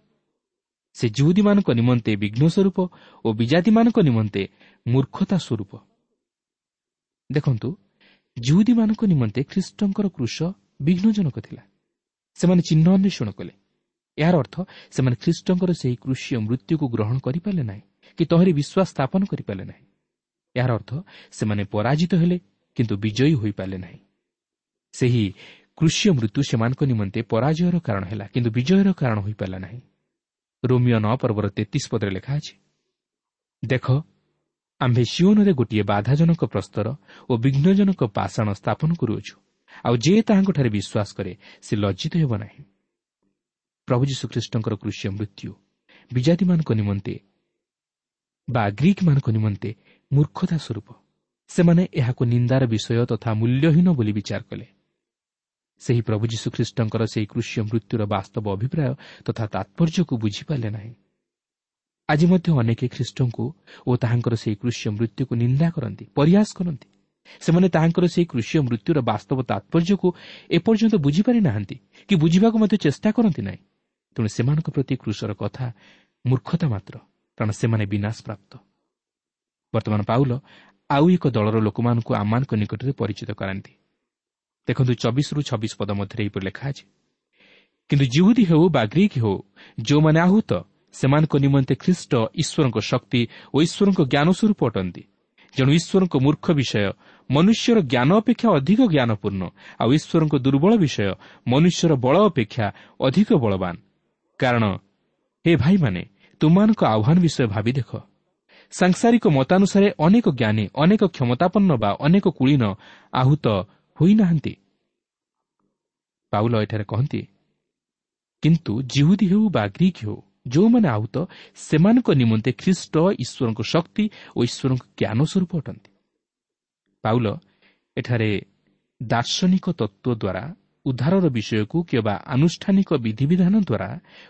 ସେ ଜୁହୁଦୀମାନଙ୍କ ନିମନ୍ତେ ବିଘ୍ନ ସ୍ୱରୂପ ଓ ବିଜାତିମାନଙ୍କ ନିମନ୍ତେ ମୂର୍ଖତା ସ୍ୱରୂପ ଦେଖନ୍ତୁ ଜୁହୁଦୀମାନଙ୍କ ନିମନ୍ତେ ଖ୍ରୀଷ୍ଟଙ୍କର କୃଷ ବିଘ୍ନଜନକ ଥିଲା। ସେମାନେ ଚିହ୍ନ ଅନ୍ୱେଷଣ କଲେ। ଏହାର ଅର୍ଥ ସେମାନେ ଖ୍ରୀଷ୍ଟଙ୍କର ସେହି କୃଷିୟ ମୃତ୍ୟୁକୁ ଗ୍ରହଣ କରିପାରିଲେ ନାହିଁ କି ତହରି ବିଶ୍ୱାସ ସ୍ଥାପନ କରିପାରିଲେ ନାହିଁ। ଏହାର ଅର୍ଥ ସେମାନେ ପରାଜିତ ହେଲେ କିନ୍ତୁ ବିଜୟୀ ହୋଇପାରିଲେ ନାହିଁ। ସେହି କୃଷିୟ ମୃତ୍ୟୁ ସେମାନଙ୍କ ନିମନ୍ତେ ପରାଜୟର କାରଣ ହେଲା କିନ୍ତୁ ବିଜୟର କାରଣ ହୋଇପାରିଲା ନାହିଁ। ରୋମିଓ ନଅ ପର୍ବର ତେତିଶ ପଦରେ ଲେଖା ଅଛି ଦେଖ ଆମ୍ଭେ ସିଓନରେ ଗୋଟିଏ ବାଧାଜନକ ପ୍ରସ୍ତର ଓ ବିଘ୍ନଜନକ ପାଷାଣ ସ୍ଥାପନ କରୁଅଛୁ ଆଉ ଯେ ତାହାଙ୍କଠାରେ ବିଶ୍ୱାସ କରେ ସେ ଲଜ୍ଜିତ ହେବ ନାହିଁ। ପ୍ରଭୁ ଯୀଶୁଖ୍ରୀଷ୍ଟଙ୍କର କୃଷି ମୃତ୍ୟୁ ବିଜାତିମାନଙ୍କ ନିମନ୍ତେ ବା ଗ୍ରୀକ୍ମାନଙ୍କ ନିମନ୍ତେ ମୂର୍ଖତା ସ୍ୱରୂପ ସେମାନେ ଏହାକୁ ନିନ୍ଦାର ବିଷୟ ତଥା ମୂଲ୍ୟହୀନ ବୋଲି ବିଚାର କଲେ ସେହି ପ୍ରଭୁ ଯୀଶୁଖ୍ରୀଷ୍ଟଙ୍କର ସେହି କୃଷି ମୃତ୍ୟୁର ବାସ୍ତବ ଅଭିପ୍ରାୟ ତଥା ତାତ୍ପର୍ଯ୍ୟକୁ ବୁଝିପାରିଲେ ନାହିଁ ଆଜି ମଧ୍ୟ ଅନେକ ଖ୍ରୀଷ୍ଟଙ୍କୁ ଓ ତାହାଙ୍କର ସେହି କୃଷି ମୃତ୍ୟୁକୁ ନିନ୍ଦା କରନ୍ତି ପରିହାସ କରନ୍ତି ସେମାନେ ତାହାଙ୍କର ସେହି କୃଷି ମୃତ୍ୟୁର ବାସ୍ତବ ତାତ୍ପର୍ଯ୍ୟକୁ ଏପର୍ଯ୍ୟନ୍ତ ବୁଝିପାରି ନାହାନ୍ତି କି ବୁଝିବାକୁ ମଧ୍ୟ ଚେଷ୍ଟା କରନ୍ତି ନାହିଁ ତେଣୁ ସେମାନଙ୍କ ପ୍ରତି କୃଷର କଥା ମୂର୍ଖତା ମାତ୍ର କାରଣ ସେମାନେ ବିନାଶ ପ୍ରାପ୍ତ ବର୍ତ୍ତମାନ ପାଉଲ ଆଉ ଏକ ଦଳର ଲୋକମାନଙ୍କୁ ଆମମାନଙ୍କ ନିକଟରେ ପରିଚିତ କରାନ୍ତି। ଦେଖନ୍ତୁ ଚବିଶରୁ ଛବିଶ ପଦ ମଧ୍ୟରେ ଏହିପରି ଲେଖା ଅଛି। କିନ୍ତୁ ଜିହୁଦୀ ହେଉ ବା ଗ୍ରୀକ୍ ହେଉ ଯେଉଁମାନେ ଆହୁତ ସେମାନଙ୍କ ନିମନ୍ତେ ଖ୍ରୀଷ୍ଟ ଈଶ୍ୱରଙ୍କ ଶକ୍ତି ଓ ଈଶ୍ୱରଙ୍କ ଜ୍ଞାନ ସ୍ୱରୂପ ଅଟନ୍ତି। ଜଣୁ ଈଶ୍ୱରଙ୍କ ମୂର୍ଖ ବିଷୟ ମନୁଷ୍ୟର ଜ୍ଞାନ ଅପେକ୍ଷା ଅଧିକ ଜ୍ଞାନପୂର୍ଣ୍ଣ ଆଉ ଈଶ୍ୱରଙ୍କ ଦୁର୍ବଳ ବିଷୟ ମନୁଷ୍ୟର ବଳ ଅପେକ୍ଷା ଅଧିକ ବଳବାନ। କାରଣ ହେ ଭାଇମାନେ ତୁମମାନଙ୍କ ଆହ୍ୱାନ ବିଷୟ ଭାବି ଦେଖ। ସାଂସାରିକ ମତାନୁସାରେ ଅନେକ ଜ୍ଞାନୀ ଅନେକ କ୍ଷମତାପନ୍ନ ବା ଅନେକ କୁଳୀନ ଆହୁତ ହୋଇନାହାନ୍ତି ପାଉଲ ଏଠାରେ କହନ୍ତି କିନ୍ତୁ ଜିହୁଦୀ ହେଉ ବା ଗ୍ରୀକ୍ ହେଉ ଯେଉଁମାନେ ଆହୁତ ସେମାନଙ୍କ ନିମନ୍ତେ ଖ୍ରୀଷ୍ଟ ଈଶ୍ୱରଙ୍କ ଶକ୍ତି ଓ ଈଶ୍ୱରଙ୍କ ଜ୍ଞାନ ସ୍ୱରୂପ ଅଟନ୍ତି। ପାଉଲ ଏଠାରେ ଦାର୍ଶନିକ ତତ୍ତ୍ୱ ଦ୍ୱାରା ଉଦ୍ଧାରର ବିଷୟକୁ କିମ୍ବା ଆନୁଷ୍ଠାନିକ ବିଧିବିଧାନ ଦ୍ୱାରା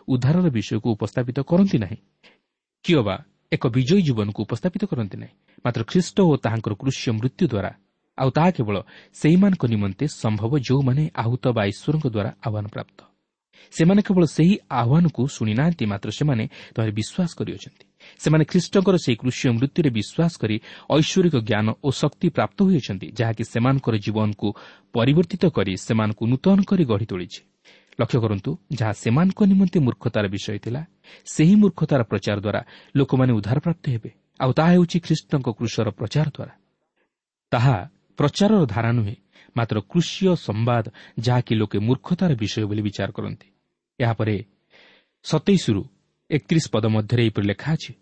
ଉଦ୍ଧାରର ବିଷୟକୁ ଉପସ୍ଥାପିତ କରନ୍ତି ନାହିଁ। କିମ୍ବା ଏକ ବିଜୟୀ ଜୀବନକୁ ଉପସ୍ଥାପିତ କରନ୍ତି ନାହିଁ। ମାତ୍ର ଖ୍ରୀଷ୍ଟ ଓ ତାହାଙ୍କର କୃଷ୍ୟ ମୃତ୍ୟୁ ଦ୍ୱାରା ଆଉ ତାହା କେବଳ ସେହିମାନଙ୍କ ନିମନ୍ତେ ସମ୍ଭବ ଯେଉଁମାନେ ଆହୁତ ବା ଈଶ୍ୱରଙ୍କ ଦ୍ୱାରା ଆହ୍ୱାନ ପ୍ରାପ୍ତ। ସେମାନେ କେବଳ ସେହି ଆହ୍ୱାନକୁ ଶୁଣିନାହାନ୍ତି ମାତ୍ର ସେମାନେ ତମେ ବିଶ୍ୱାସ କରିଅଛନ୍ତି। ସେମାନେ ଖ୍ରୀଷ୍ଟଙ୍କର ସେହି କୃଷି ମୃତ୍ୟୁରେ ବିଶ୍ୱାସ କରି ଐଶ୍ୱରିକ ଜ୍ଞାନ ଓ ଶକ୍ତି ପ୍ରାପ୍ତ ହୋଇଅଛନ୍ତି ଯାହାକି ସେମାନଙ୍କର ଜୀବନକୁ ପରିବର୍ତ୍ତିତ କରି ସେମାନଙ୍କୁ ନୂତନ କରି ଗଢ଼ି ତୋଳିଛି। ଲକ୍ଷ୍ୟ କରନ୍ତୁ ଯାହା ସେମାନଙ୍କ ନିମନ୍ତେ ମୂର୍ଖତାର ବିଷୟ ଥିଲା ସେହି ମୂର୍ଖତାର ପ୍ରଚାର ଦ୍ୱାରା ଲୋକମାନେ ଉଦ୍ଧାରପ୍ରାପ୍ତ ହେବେ। ଆଉ ତାହା ହେଉଛି ଖ୍ରୀଷ୍ଟଙ୍କ କୃଷର ପ୍ରଚାର ଦ୍ୱାରା। ତାହା ପ୍ରଚାରର ଧାରା ନୁହେଁ ମାତ୍ର କୃଷିୟ ସମ୍ବାଦ ଯାହାକି ଲୋକେ ମୂର୍ଖତାର ବିଷୟ ବୋଲି ବିଚାର କରନ୍ତି। ଏହାପରେ ସତେଇଶରୁ ଏକତିରିଶ ପଦ ମଧ୍ୟରେ ଏହିପରି ଲେଖା ଅଛି।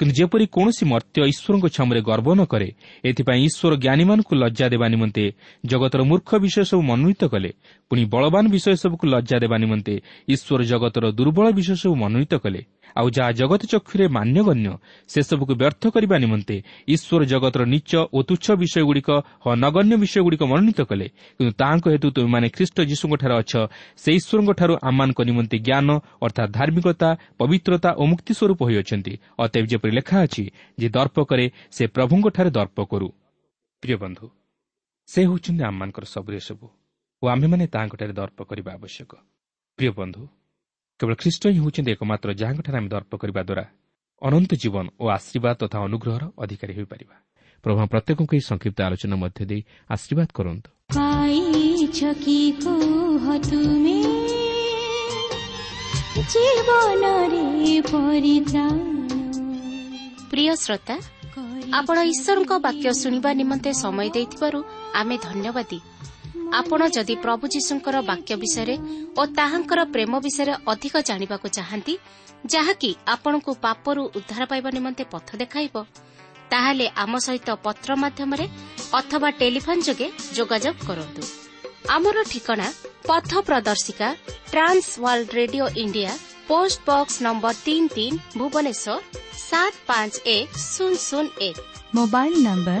କିନ୍ତୁ ଯେପରି କୌଣସି ମର୍ତ୍ତ୍ୟ ଈଶ୍ୱରଙ୍କ ଛାମୁରେ ଗର୍ବ ନ କରେ ଏଥିପାଇଁ ଈଶ୍ୱର ଜ୍ଞାନୀମାନଙ୍କୁ ଲଜ୍ଜା ଦେବା ନିମନ୍ତେ ଜଗତର ମୂର୍ଖ ବିଷୟ ସବୁ ମନୋନୀତ କଲେ ପୁଣି ବଳବାନ ବିଷୟ ସବୁକୁ ଲଜ୍ଜା ଦେବା ନିମନ୍ତେ ଈଶ୍ୱର ଜଗତର ଦୁର୍ବଳ ବିଷୟ ସବୁ ମନୋନୀତ କଲେ। ଆଉ ଯାହା ଜଗତ ଚକ୍ଷୁରେ ମାନ୍ୟଗଣ୍ୟ ସେସବୁକୁ ବ୍ୟର୍ଥ କରିବା ନିମନ୍ତେ ଈଶ୍ୱର ଜଗତର ନିଚ ଓ ତୁଚ୍ଛ ବିଷୟଗୁଡ଼ିକ ନଗଣ୍ୟ ବିଷୟଗୁଡ଼ିକ ମନୋନୀତ କଲେ। କିନ୍ତୁ ତାହାଙ୍କ ହେତୁ ତୁମେମାନେ ଖ୍ରୀଷ୍ଟ ଯୀଶୁଙ୍କଠାରେ ଅଛ ସେ ଈଶ୍ୱରଙ୍କଠାରୁ ଆମମାନଙ୍କ ନିମନ୍ତେ ଜ୍ଞାନ ଅର୍ଥାତ୍ ଧାର୍ମିକତା ପବିତ୍ରତା ଓ ମୁକ୍ତି ସ୍ୱରୂପ ହୋଇଅଛନ୍ତି ଅତେବ ଯେପରି ଲେଖା ଅଛି ଯେ ଦର୍ପ କରେ ସେ ପ୍ରଭୁଙ୍କଠାରେ ଦର୍ପ କରୁ। ପ୍ରିୟ ବନ୍ଧୁ ସେ ହେଉଛନ୍ତି ଆମମାନଙ୍କର ସବୁ ଏସବୁ ଓ ଆମ୍ଭେମାନେ ତାହାଙ୍କଠାରେ ଦର୍ପ କରିବା ଆବଶ୍ୟକ। ପ୍ରିୟ ବନ୍ଧୁ କେବଳ ଖ୍ରୀଷ୍ଟ ହିଁ ହେଉଛନ୍ତି ଏକମାତ୍ର ଯାହାଙ୍କଠାରେ ଆମେ ଦର୍ପ କରିବା ଦ୍ୱାରା ଅନନ୍ତ ଜୀବନ ଓ ଆଶୀର୍ବାଦ ତଥା ଅନୁଗ୍ରହର ଅଧିକାରୀ ହୋଇପାରିବା। ପ୍ରଭୁ ପ୍ରତ୍ୟେକଙ୍କୁ ଏହି ସଂକ୍ଷିପ୍ତ ଆଲୋଚନା ମଧ୍ୟ ଦେଇ ଆଶୀର୍ବାଦ କରନ୍ତୁ। ପ୍ରିୟ ଶ୍ରୋତା ଆପଣ ଈଶ୍ୱରଙ୍କ ବାକ୍ୟ ଶୁଣିବା ନିମନ୍ତେ ସମୟ ଦେଇଥିବାରୁ ଆମେ ଧନ୍ୟବାଦୀ। ଆପଣ ଯଦି ପ୍ରଭୁ ଯୀଶୁଙ୍କର ବାକ୍ୟ ବିଷୟରେ ଓ ତାହାଙ୍କର ପ୍ରେମ ବିଷୟରେ ଅଧିକ ଜାଣିବାକୁ ଚାହାନ୍ତି ଯାହାକି ଆପଣଙ୍କୁ ପାପରୁ ଉଦ୍ଧାର ପାଇବା ନିମନ୍ତେ ପଥ ଦେଖାଇବ ତାହେଲେ ଆମ ସହିତ ପତ୍ର ମାଧ୍ୟମରେ ଅଥବା ଟେଲିଫୋନ୍ ଯୋଗେ ଯୋଗାଯୋଗ କରନ୍ତୁ। ଆମର ଠିକଣା ପଥ ପ୍ରଦର୍ଶିକା Trans World Radio India post box number ତିନି ତିନି ଭୁବନେଶ୍ୱର ସାତ ପାଞ୍ଚ ଏକ ଶୂନ ଶୂନ ଏକ। ମୋବାଇଲ ନମ୍ବର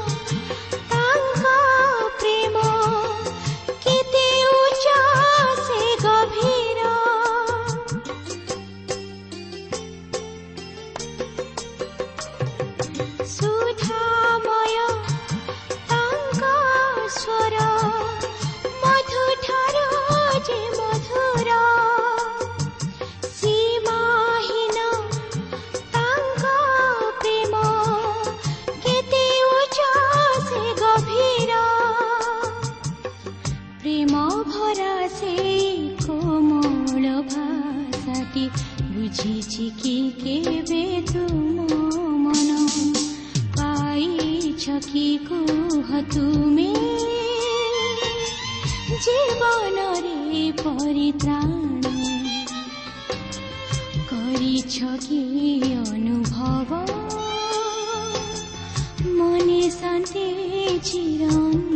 ଜୀବନରେ ପରିତ୍ରାଣ କରିଛ କି ଅନୁଭବ? ମନେ ଶାନ୍ତି ଚିରନ୍ତନ